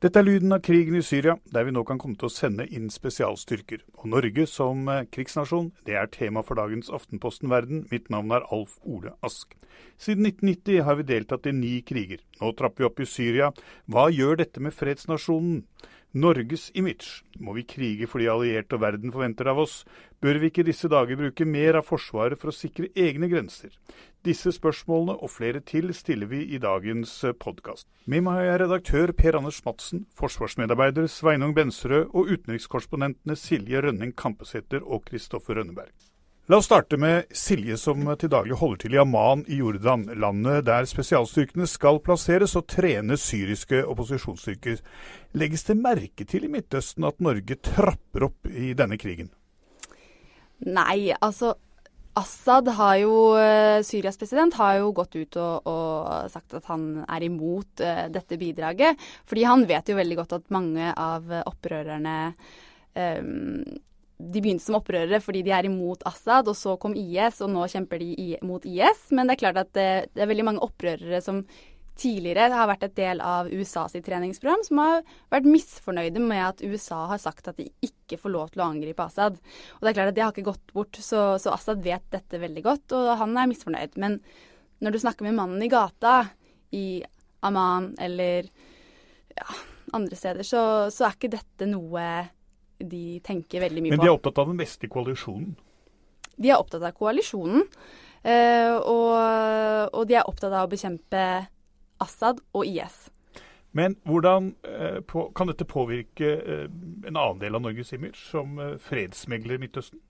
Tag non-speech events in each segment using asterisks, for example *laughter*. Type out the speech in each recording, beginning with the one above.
Dette er lyden av krigen i Syria, der vi nå kan komme til å sende inn spesialstyrker. Og Norge som eh, krigsnasjon, det er tema for dagens Aftenposten Verden. Mitt navn er Alf Ole Ask. Siden 1990 har vi deltatt i ni kriger. Nå trapper vi opp i Syria. Hva gjør dette med fredsnasjonen? Norges image. Må vi krige fordi allierte og verden forventer av oss? Bør vi ikke disse dager bruke mer av Forsvaret for å sikre egne grenser? Disse spørsmålene og flere til stiller vi i dagens podkast. Med meg jeg redaktør Per Anders Madsen, forsvarsmedarbeider Sveinung Benserød og utenrikskorrespondentene Silje Rønning Kampesæter og Kristoffer Rønneberg. La oss starte med Silje, som til daglig holder til i Amman i Jordan, landet der spesialstyrkene skal plasseres og trene syriske opposisjonsstyrker. Legges det merke til i Midtøsten at Norge trapper opp i denne krigen? Nei, altså Assad har jo, Syrias president, har jo gått ut og, og sagt at han er imot uh, dette bidraget. Fordi han vet jo veldig godt at mange av opprørerne um, de begynte som opprørere fordi de er imot Assad, og så kom IS, og nå kjemper de mot IS. Men det er klart at det, det er veldig mange opprørere som tidligere har vært et del av USAs treningsprogram, som har vært misfornøyde med at USA har sagt at de ikke får lov til å angripe Assad. Og det er klart at det har ikke gått bort, så, så Assad vet dette veldig godt, og han er misfornøyd. Men når du snakker med mannen i gata i Amman eller ja, andre steder, så, så er ikke dette noe de tenker veldig mye på. Men de er opptatt av den vestlige koalisjonen? De er opptatt av koalisjonen. Uh, og, og, de er opptatt av å bekjempe Assad og IS. Men hvordan på, kan dette påvirke uh, en annen del av Norges image, som fredsmegler i Midtøsten?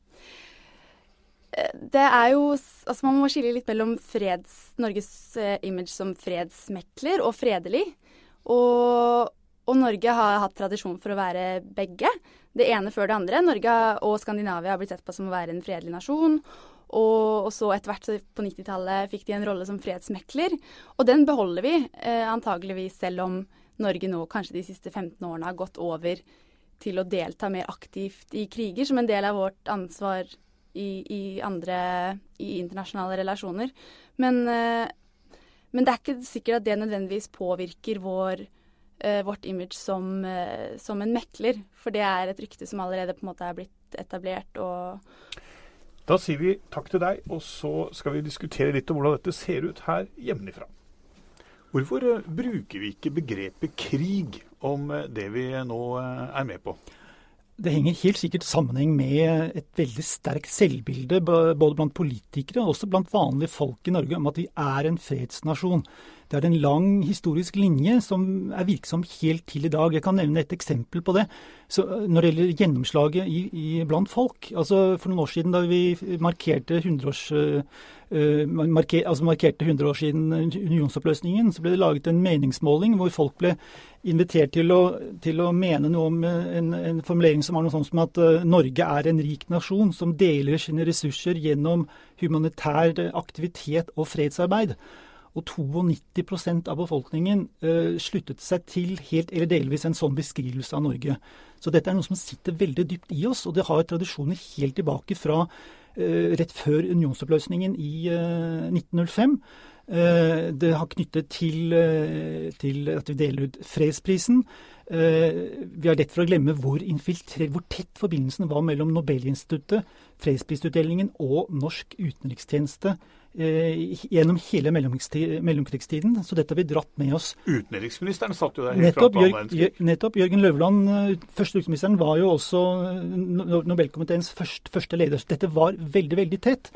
Det er jo Altså, man må skille litt mellom freds, Norges image som fredsmekler og fredelig. Og, og Norge har hatt tradisjon for å være begge det ene før det andre. Norge og Skandinavia har blitt sett på som å være en fredelig nasjon. Og, så etter hvert på 90-tallet fikk de en rolle som fredsmekler. Og den beholder vi eh, antageligvis selv om Norge nå kanskje de siste 15 årene har gått over til å delta mer aktivt i kriger som en del av vårt ansvar i, i andre i internasjonale relasjoner. Men, eh, men det er ikke sikkert at det nødvendigvis påvirker vår vårt image som, eh, som, en mekler. For det er et rykte som allerede på en måte er blitt etablert. og da sier vi takk til deg, og så skal vi diskutere litt om hvordan dette ser ut her hjemmefra. Hvorfor eh, bruker vi ikke begrepet krig om eh, det vi nå eh, er med på? Det henger helt sikkert sammenheng med et veldig sterkt selvbilde både blant politikere og også blant vanlige folk i Norge om at vi er en fredsnasjon. Det er en lang historisk linje som er virksom helt til i dag. Jeg kan nevne et eksempel på det. Så når det gjelder gjennomslaget i, i, blant folk. altså For noen år siden da vi markerte 100 års, uh, marker, altså markerte 100 år siden unionsoppløsningen, så ble det laget en meningsmåling hvor folk ble invitert til å, til å mene noe om en, en, formulering som var noe sånt som at uh, Norge er en rik nasjon som deler sine ressurser gjennom humanitær aktivitet og fredsarbeid. Og 92% av befolkningen uh, sluttet seg til helt eller delvis en sånn beskrivelse av Norge. Så dette er noe som sitter veldig dypt i oss, og det har tradisjoner helt tilbake fra uh, rett før unionsoppløsningen i uh, 1905. Det har knyttet til, til, at vi deler ut fredsprisen. Vi har lett for å glemme hvor, hvor tett forbindelsen var mellom Nobelinstituttet, fredsprisutdelingen og norsk utenrikstjeneste Eh, gjennom hele mellomkrigstiden. Så dette har vi dratt med oss. Utenriksministeren satt jo der helt nettopp, fra Jørg, Nettopp. Jørgen Løvland, eh, første utenriksministeren, var jo også eh, Nobelkomiteens første, første leder. Så dette var veldig, veldig tett.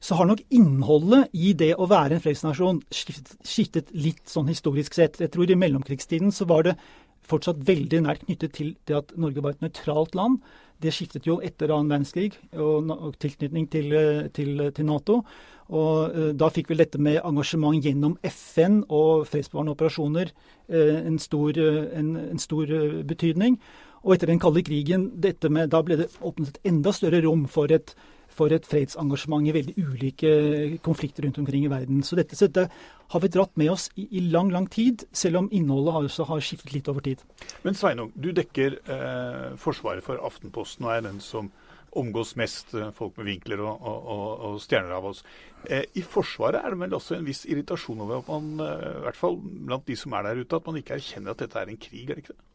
Så har nok innholdet i det å være en fredsnasjon skiftet litt sånn historisk sett. Jeg tror i mellomkrigstiden så var det fortsatt veldig nært knyttet til det at Norge var et nøytralt land. Det skiftet jo etter annen verdenskrig og, tilknytning til, til, til Nato. Og uh, Da fikk vel dette med engasjement gjennom FN og fredsbevarende operasjoner uh, en stor, en, en stor betydning. Og etter den kalde krigen, med, da ble det åpnet et enda større rom for et, for et fredsengasjement i veldig ulike konflikter rundt omkring i verden. Så dette, dette har vi dratt med oss i, i, lang, lang tid, selv om innholdet har, også har skiftet litt over tid. Men Sveinung, du dekker eh, Forsvaret for Aftenposten og er den som omgås mest eh, folk med vinkler og, og, og stjerner av oss. Eh, I Forsvaret er det vel også en viss irritasjon over at man, eh, i hvert fall blant de som er der ute, at man ikke erkjenner at dette er en krig, er det ikke det?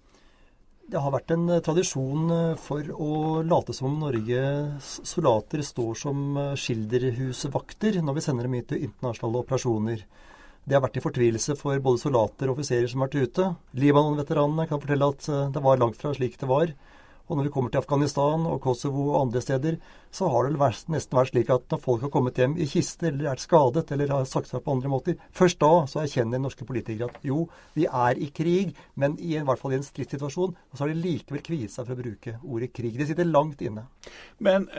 Det har vært en tradisjon for å late som om Norges soldater står som skilderhusvakter når vi sender dem ut til internasjonale operasjoner. Det har vært i fortvilelse for både soldater og offiserer som har vært ute. Libanon-veteranene kan fortelle at det var langt fra slik det var. Og når vi kommer til Afghanistan og Kosovo og andre steder, så har det vært, nesten vært slik at når folk har kommet hjem i kiste eller er skadet eller har sagt seg på andre måter, først da så erkjenner norske politikere at jo, vi er i krig, men i, i hvert fall i en stridssituasjon. Og så har de likevel kviet seg for å bruke ordet krig. Det sitter langt inne. Men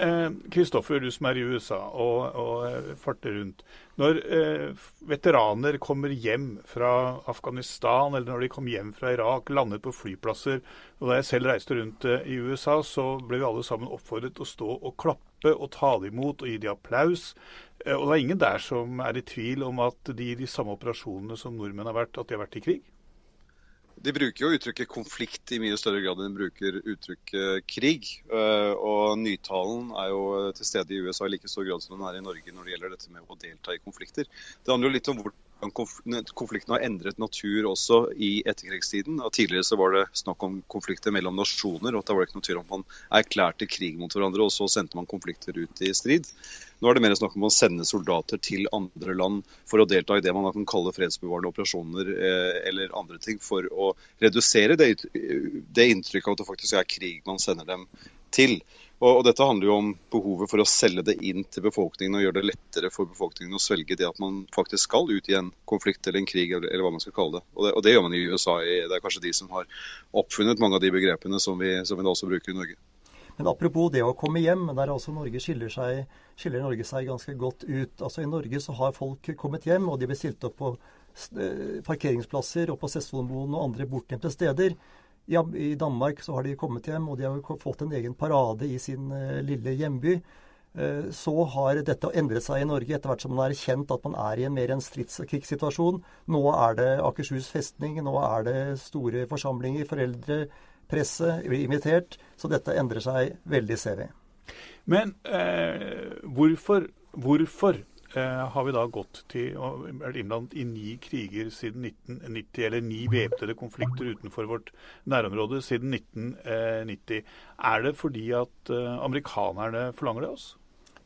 Kristoffer, eh, du som er i USA og, og eh, farter rundt. Når eh, veteraner kommer hjem fra Afghanistan, eller når de kom hjem fra Irak, landet på flyplasser og Da jeg selv reiste rundt eh, i USA, så ble vi alle sammen oppfordret til å stå og klappe og ta det imot og gi de applaus. Eh, og det er ingen der som er i tvil om at de i de samme operasjonene som nordmenn har vært, at de har vært i krig? De bruker jo uttrykket konflikt i mye større grad enn de bruker uttrykket krig. Eh, og nytalen er jo til stede i USA i like stor grad som den er i Norge når det gjelder dette med å delta i konflikter. Det handler jo litt om hvordan konflikten har endret natur også i etterkrigstiden. Og tidligere så var det snakk om konflikter mellom nasjoner, og det var ikke noe tvil om man erklærte krig mot hverandre, og så sendte man konflikter ut i strid. Nå er det mer snakk om å sende soldater til andre land for å delta i det man kan kalle fredsbevarende operasjoner eh, eller andre ting, for å redusere det, det inntrykket av at det faktisk er krig man sender dem til. Og, og, Dette handler jo om behovet for å selge det inn til befolkningen og gjøre det lettere for befolkningen å svelge det at man faktisk skal ut i en konflikt eller en krig, eller, eller hva man skal kalle det. Og, det. og, det. gjør man i USA. Det er kanskje de som har oppfunnet mange av de begrepene som vi, som vi da også bruker i Norge. Men apropos det å komme hjem, der altså Norge skiller, seg, skiller Norge seg ganske godt ut. Altså I Norge så har folk kommet hjem, og de blir stilt opp på eh, parkeringsplasser og på Sessvollmoen og andre bortgjemte steder. Ja, I Danmark så har de kommet hjem, og de har fått en egen parade i sin uh, lille hjemby. Uh, så har dette endret seg i Norge etter hvert som man har erkjent at man er i en mer en krigssituasjon. Nå er det Akershus festning, nå er det store forsamlinger, foreldre, presse blir invitert. Så dette endrer seg veldig, ser vi. Men eh, hvorfor, hvorfor eh, har vi da gått til og vært innblandet i ni kriger siden 1990, eller ni væpnede konflikter utenfor vårt nærområde siden 1990. Er det fordi at eh, amerikanerne forlanger det oss?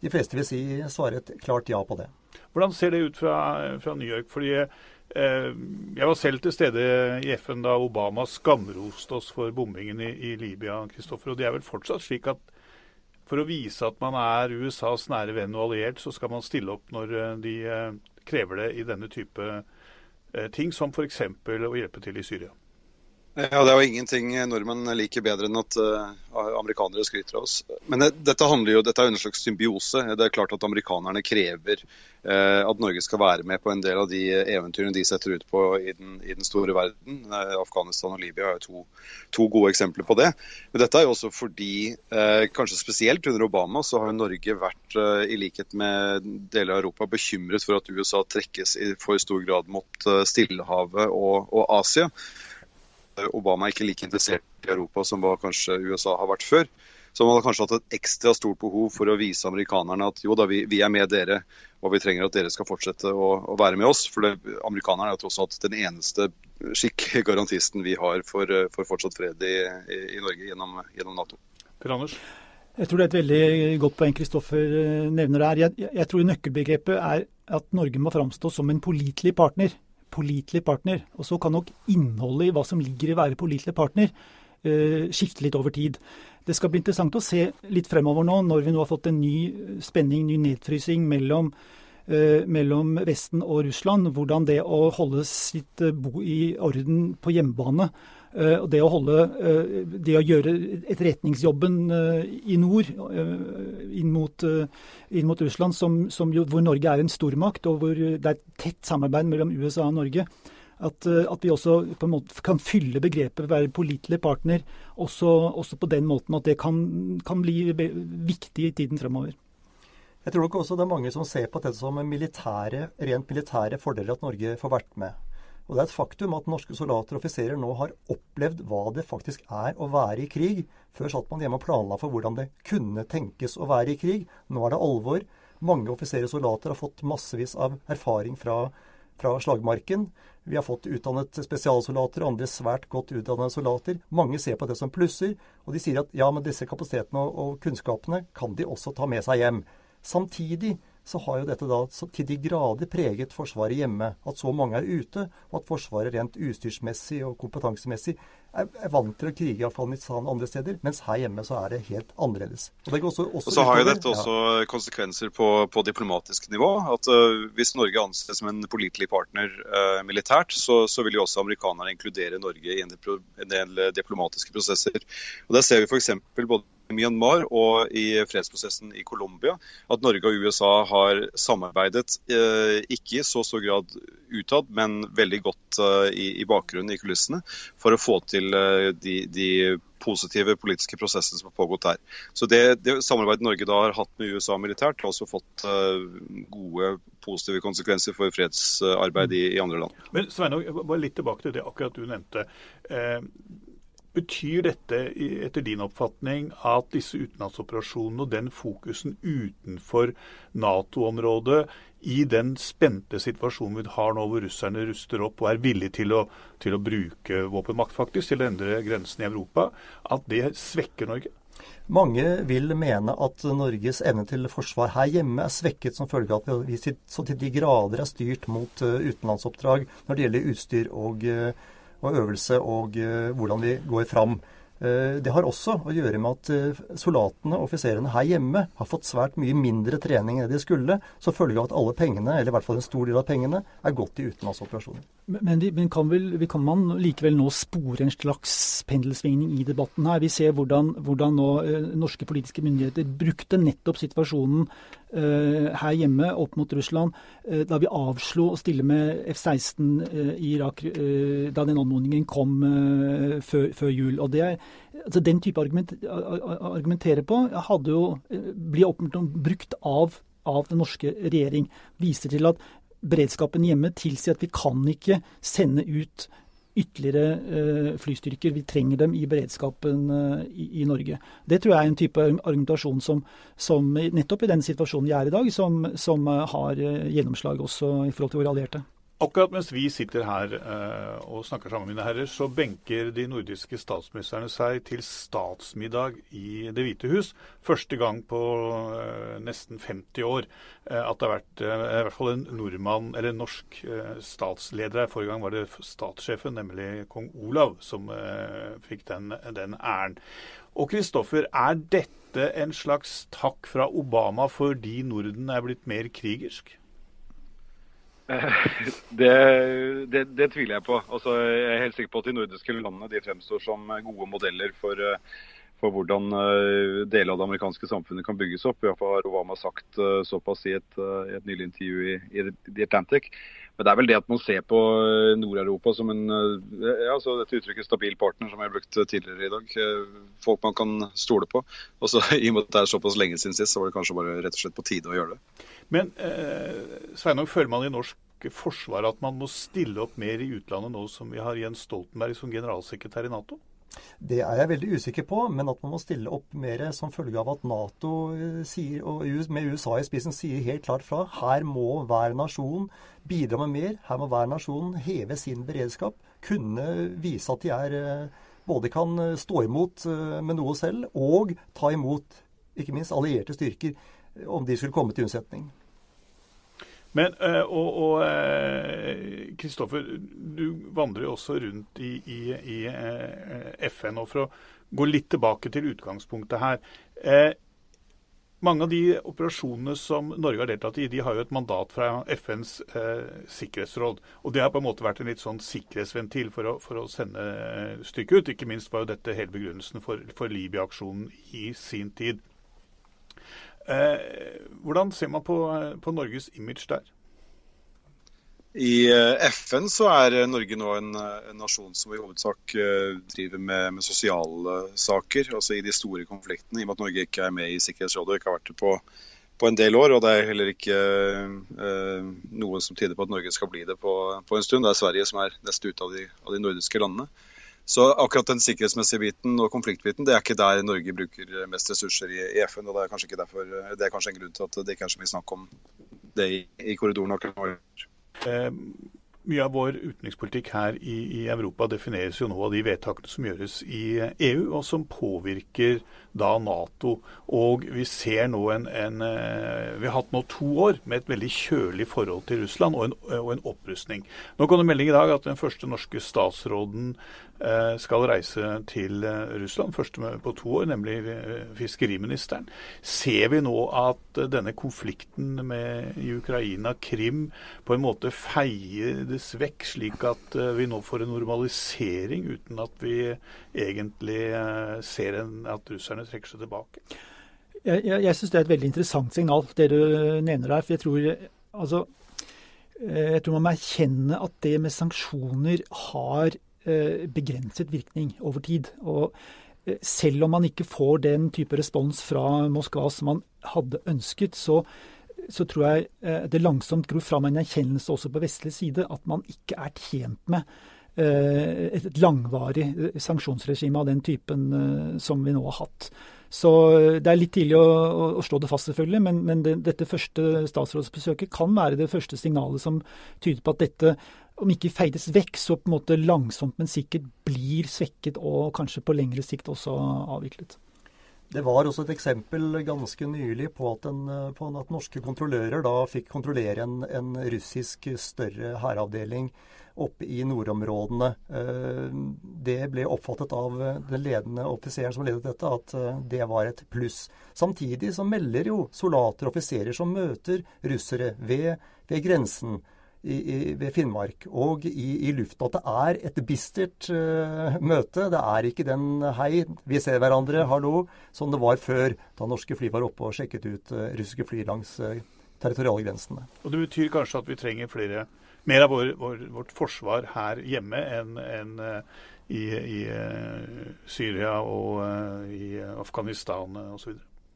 De fleste vil si svare et klart ja på det. Hvordan ser det ut fra, fra New York? Fordi eh, Jeg var selv til stede i FN da Obama skamroste oss for bombingen i, i Libya. Kristoffer, og Det er vel fortsatt slik at for å vise at man er USAs nære venn og alliert, så skal man stille opp når eh, de eh, krever det i denne type eh, ting, som f.eks. å hjelpe til i Syria. Ja, Det er jo ingenting nordmenn liker bedre enn at uh, amerikanere skryter av oss. Men det, dette handler jo, dette er en slags symbiose. Det er klart at amerikanerne krever uh, at Norge skal være med på en del av de eventyrene de setter ut på i den, i den store verden. Uh, Afghanistan og Libya er jo to, to, gode eksempler på det. Men dette er jo også fordi, kanskje spesielt under Obama, så har Norge vært, i likhet med deler av Europa, bekymret for at USA trekkes i for stor grad mot Stillehavet og, og Asia. Obama er ikke like interessert i Europa som hva kanskje USA har vært før. Så man har kanskje hatt et ekstra stort behov for å vise amerikanerne at jo da, vi, vi er med dere, og vi trenger at dere skal fortsette å, å være med oss. For det, amerikanerne er jo tross alt den eneste skikkgarantisten *laughs* vi har for, for fortsatt fred i, i, i Norge gjennom, gjennom Nato. Per Anders? Jeg tror det er et veldig godt poeng Kristoffer eh, nevner der. Jeg, jeg tror nøkkelbegrepet er at Norge må framstå som en pålitelig partner pålitelig partner. Og så kan nok innholdet i hva som ligger i å være pålitelig partner, uh, skifte litt over tid. Det skal bli interessant å se litt fremover nå, når vi nå har fått en ny spenning, ny nedfrysing mellom, uh, mellom Vesten og Russland. Hvordan det å holde sitt uh, bo i orden på hjemmebane og det å, holde, det å gjøre etterretningsjobben i nord inn mot, inn mot Russland, som, som jo, hvor Norge er en stormakt, og hvor det er et tett samarbeid mellom USA og Norge. At, at, vi også på en måte kan fylle begrepet være pålitelig partner også, også, på den måten at det kan, kan, bli viktig i tiden fremover. Jeg tror nok også det er mange som ser på dette som militære, rent militære fordeler at Norge får vært med. Og det er et faktum at norske soldater og offiserer nå har opplevd hva det faktisk er å være i krig. Før satt man hjemme og planla for hvordan det kunne tenkes å være i krig. Nå er det alvor. Mange offiserer og soldater har fått massevis av erfaring fra, fra slagmarken. Vi har fått utdannet spesialsoldater og andre svært godt utdannede soldater. Mange ser på det som plusser, og de sier at ja, men disse kapasitetene og, og kunnskapene kan de også ta med seg hjem. Samtidig så har jo dette da til de grader preget Forsvaret hjemme. At så mange er ute, og at Forsvaret rent utstyrsmessig og kompetansemessig er, vant til å krige i Afghanistan og andre steder, mens her hjemme så er det helt annerledes. Og, også, også og så har jo dette også ja. konsekvenser på, på, diplomatisk nivå. at uh, Hvis Norge anses som en pålitelig partner uh, militært, så, så, vil jo også amerikanerne inkludere Norge i en, en del diplomatiske prosesser. Og Der ser vi f.eks. både i Myanmar og i fredsprosessen i Colombia at Norge og USA har samarbeidet, eh, ikke i så stor grad utad, men veldig godt eh, i, i, bakgrunnen, i kulissene, for å få til eh, de, de positive politiske prosessene som har pågått her. Så Det, det samarbeidet Norge da har hatt med USA militært, har også fått uh, gode positive konsekvenser for fredsarbeid i, i andre land. Men Sveinung, bare litt tilbake til det akkurat du nevnte. Eh, Betyr dette etter din oppfatning at disse utenlandsoperasjonene og den fokusen utenfor Nato-området i den spente situasjonen vi har nå hvor russerne ruster opp og er villige til å, til å bruke våpenmakt faktisk til å endre grensene i Europa, at det svekker Norge? Mange vil mene at Norges evne til forsvar her hjemme er svekket som følge av at vi så til de grader er styrt mot eh, utenlandsoppdrag når det gjelder utstyr og uh, og øvelse og eh, hvordan vi går fram. Eh, det har også å gjøre med at eh, soldatene og offiserene her hjemme har fått svært mye mindre trening enn de skulle, som følge av at alle pengene, eller i hvert fall en stor del av pengene, er gått i utenlandsoperasjoner. Men, vi, men kan, vel, kan, man likevel nå spore en slags pendelsvingning i debatten her? Vi ser hvordan, hvordan nå norske politiske myndigheter brukte nettopp situasjonen her hjemme opp mot Russland eh, da vi avslo å stille med F-16 i Irak da den anmodningen kom før, før jul. Og det altså Den type argument, argumentere på hadde jo blir brukt av, av den norske regjering. Viser til at beredskapen hjemme tilsier at vi kan ikke sende ut ytterligere uh, flystyrker. Vi trenger dem i beredskapen uh, i, Norge. Det tror jeg er en type argumentasjon som, som nettopp i den situasjonen vi er i dag, som, som uh, har gjennomslag også i forhold til våre allierte. Akkurat mens vi sitter her uh, og snakker sammen, mine herrer, så benker de nordiske statsministrene seg til statsmiddag i Det hvite hus. Første gang på uh, nesten 50 år uh, at det har vært i hvert fall en nordmann, eller en norsk statsleder her. Forrige gang var det statssjefen, nemlig kong Olav, som fikk den, den æren. Og Kristoffer, er dette en slags takk fra Obama fordi Norden er blitt mer krigersk? *laughs* Det, det, det, tviler jeg på. Altså, jeg er helt sikker på at de nordiske landene de fremstår som gode modeller for, for hvordan eh, deler av det amerikanske samfunnet kan bygges opp. Iallfall har Obama sagt eh, såpass i et, eh, et nylig intervju i, i The Atlantic. Men det er vel det at man ser på Nord-Europa som en ja, så dette uttrykket stabil partner, som jeg har brukt tidligere i dag. Folk man kan stole på. Og så *laughs* I og med at det er såpass lenge siden sist, så var det kanskje bare rett og slett på tide å gjøre det. Men eh, Sveinung, føler man i norsk forsvar at man må stille opp mer i utlandet nå som vi har Jens Stoltenberg som generalsekretær i Nato? Det er jeg veldig usikker på, men at man må stille opp mer som følge av at Nato eh, sier, og med USA i spissen sier helt klart fra her må hver nasjon bidra med mer. Her må hver nasjon heve sin beredskap. Kunne vise at de er, eh, både kan eh, stå imot med noe selv, og ta imot ikke minst allierte styrker om de skulle komme til unnsetning. Men, eh, og Kristoffer, eh, du vandrer jo også rundt i, i, i eh, FN. og For å gå litt tilbake til utgangspunktet her. Mange av de operasjonene som Norge har deltatt i, de har jo et mandat fra FNs eh, sikkerhetsråd. Og det har på en måte vært en litt sånn sikkerhetsventil for å, for å sende styrker ut. Ikke minst var jo dette hele begrunnelsen for, for Libya-aksjonen i sin tid. Eh, hvordan ser man på, på Norges image der? I eh, FN så er Norge nå en, en nasjon som i hovedsak eh, driver med, med, sosiale saker. altså I de store konfliktene, i og med at Norge ikke er med i Sikkerhetsrådet og ikke har vært det på, på en del år. Og det er heller ikke eh, noe som tyder på at Norge skal bli det på, på en stund. Det er Sverige som er nest ute av av de nordiske landene. Så akkurat den sikkerhetsmessige biten og konfliktbiten, det er ikke der Norge bruker mest ressurser i, i FN. og Det er kanskje ikke derfor, det er kanskje en grunn til at det ikke er så mye snakk om det i, i korridoren akkurat nå. Mye av vår utenrikspolitikk her i, i, Europa defineres jo nå av de vedtakene som gjøres i EU, og som påvirker da Nato. Og vi ser nå en, en eh, Vi har hatt nå to år med et veldig kjølig forhold til Russland og en, og en opprustning. Nå kom det melding i dag at den første norske statsråden Eh, skal reise til eh, Russland, første på to år, nemlig fiskeriministeren. Ser vi nå at denne konflikten med, i Ukraina, Krim, på en måte feies vekk, slik at vi nå får en normalisering uten at vi egentlig ser en, at russerne trekker seg tilbake? Jeg, jeg, jeg syns det er et veldig interessant signal, det du nevner her. For jeg tror altså jeg tror man må erkjenne at det med sanksjoner har Eh, begrenset virkning over tid. Og eh, selv om man ikke får den type respons fra Moskva som man hadde ønsket, så, så tror jeg eh, det langsomt gror fram en erkjennelse også på vestlig side at man ikke er tjent med et langvarig sanksjonsregime av den typen som vi nå har hatt. Så Det er litt tidlig å, å slå det fast, selvfølgelig, men, men det, dette første statsrådsbesøket kan være det første signalet som tyder på at dette om ikke feides vekk, så på en måte langsomt, men sikkert blir svekket og kanskje på lengre sikt også avviklet. Det var også et eksempel ganske nylig på at, en, på at norske kontrollører da fikk kontrollere en, en russisk større hæravdeling oppe i nordområdene. Eh, det ble oppfattet av den ledende offiseren som ledet dette, at eh, det var et pluss. Samtidig så melder jo soldater og offiserer som møter russere ved, ved grensen i, i, ved Finnmark og i, i lufta at det er et bistert uh, møte. Det er ikke den 'hei, vi ser hverandre, hallo' som det var før, da norske fly var oppe og sjekket ut uh, russiske fly langs uh, territorialgrensene. Og Det betyr kanskje at vi trenger flere, mer av vår, vår, vårt forsvar her hjemme enn en, i, i Syria og i Afghanistan osv.?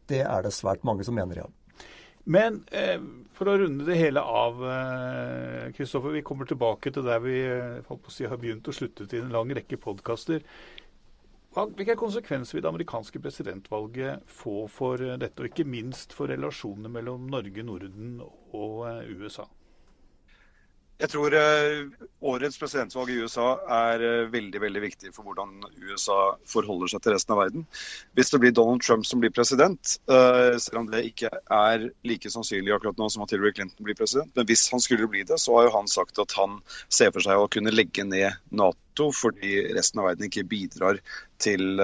Det er det svært mange som mener, ja. Men eh, for å runde det hele av, Kristoffer. Eh, vi kommer tilbake til der vi eh, si, har begynt og sluttet i en lang rekke podkaster. Hvilke konsekvenser vil det amerikanske presidentvalget få for eh, dette, og ikke minst for relasjonene mellom Norge, Norden og eh, USA? Jeg tror uh, årets presidentvalg i USA er uh, veldig veldig viktig for hvordan USA forholder seg til resten av verden. Hvis det blir Donald Trump som blir president, uh, selv om det ikke er like sannsynlig akkurat nå som at Hillary Clinton blir president, men hvis han skulle bli det, så har jo han sagt at han ser for seg å kunne legge ned Nato fordi resten av verden ikke bidrar til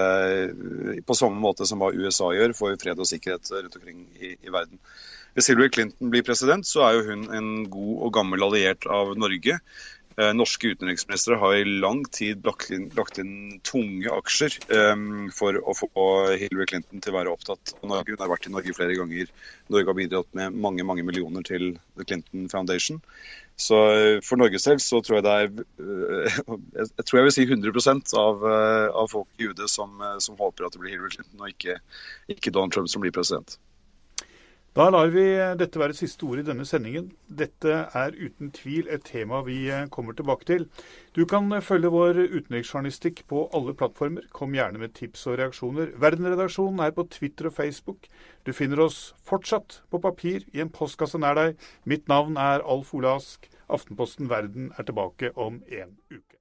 på samme måte som hva USA gjør for fred og sikkerhet rundt omkring i, i verden. Hvis Hillary Clinton blir president, så er jo hun en god og gammel alliert av Norge. Eh, norske utenriksministre har i lang tid lagt inn, lagt inn tunge aksjer um, for å få Hillary Clinton til å være opptatt av Norge. Hun har vært i Norge flere ganger. Norge har bidratt med mange mange millioner til The Clinton Foundation. Så eh, for Norges del så tror jeg det er *laughs* Jeg tror jeg vil si 100 av, av folk i UD som, som, håper at det blir Hillary Clinton og ikke, ikke Donald Trump som blir president. Da lar vi dette være siste ord i denne sendingen. Dette er uten tvil et tema vi eh, kommer tilbake til. Du kan eh, følge vår utenriksjournalistikk på alle plattformer. Kom gjerne med tips og reaksjoner. Verdenredaksjonen er på Twitter og Facebook. Du finner oss fortsatt på papir i en postkasse nær deg. Mitt navn er Alf Ole Ask. Aftenposten Verden er tilbake om en uke.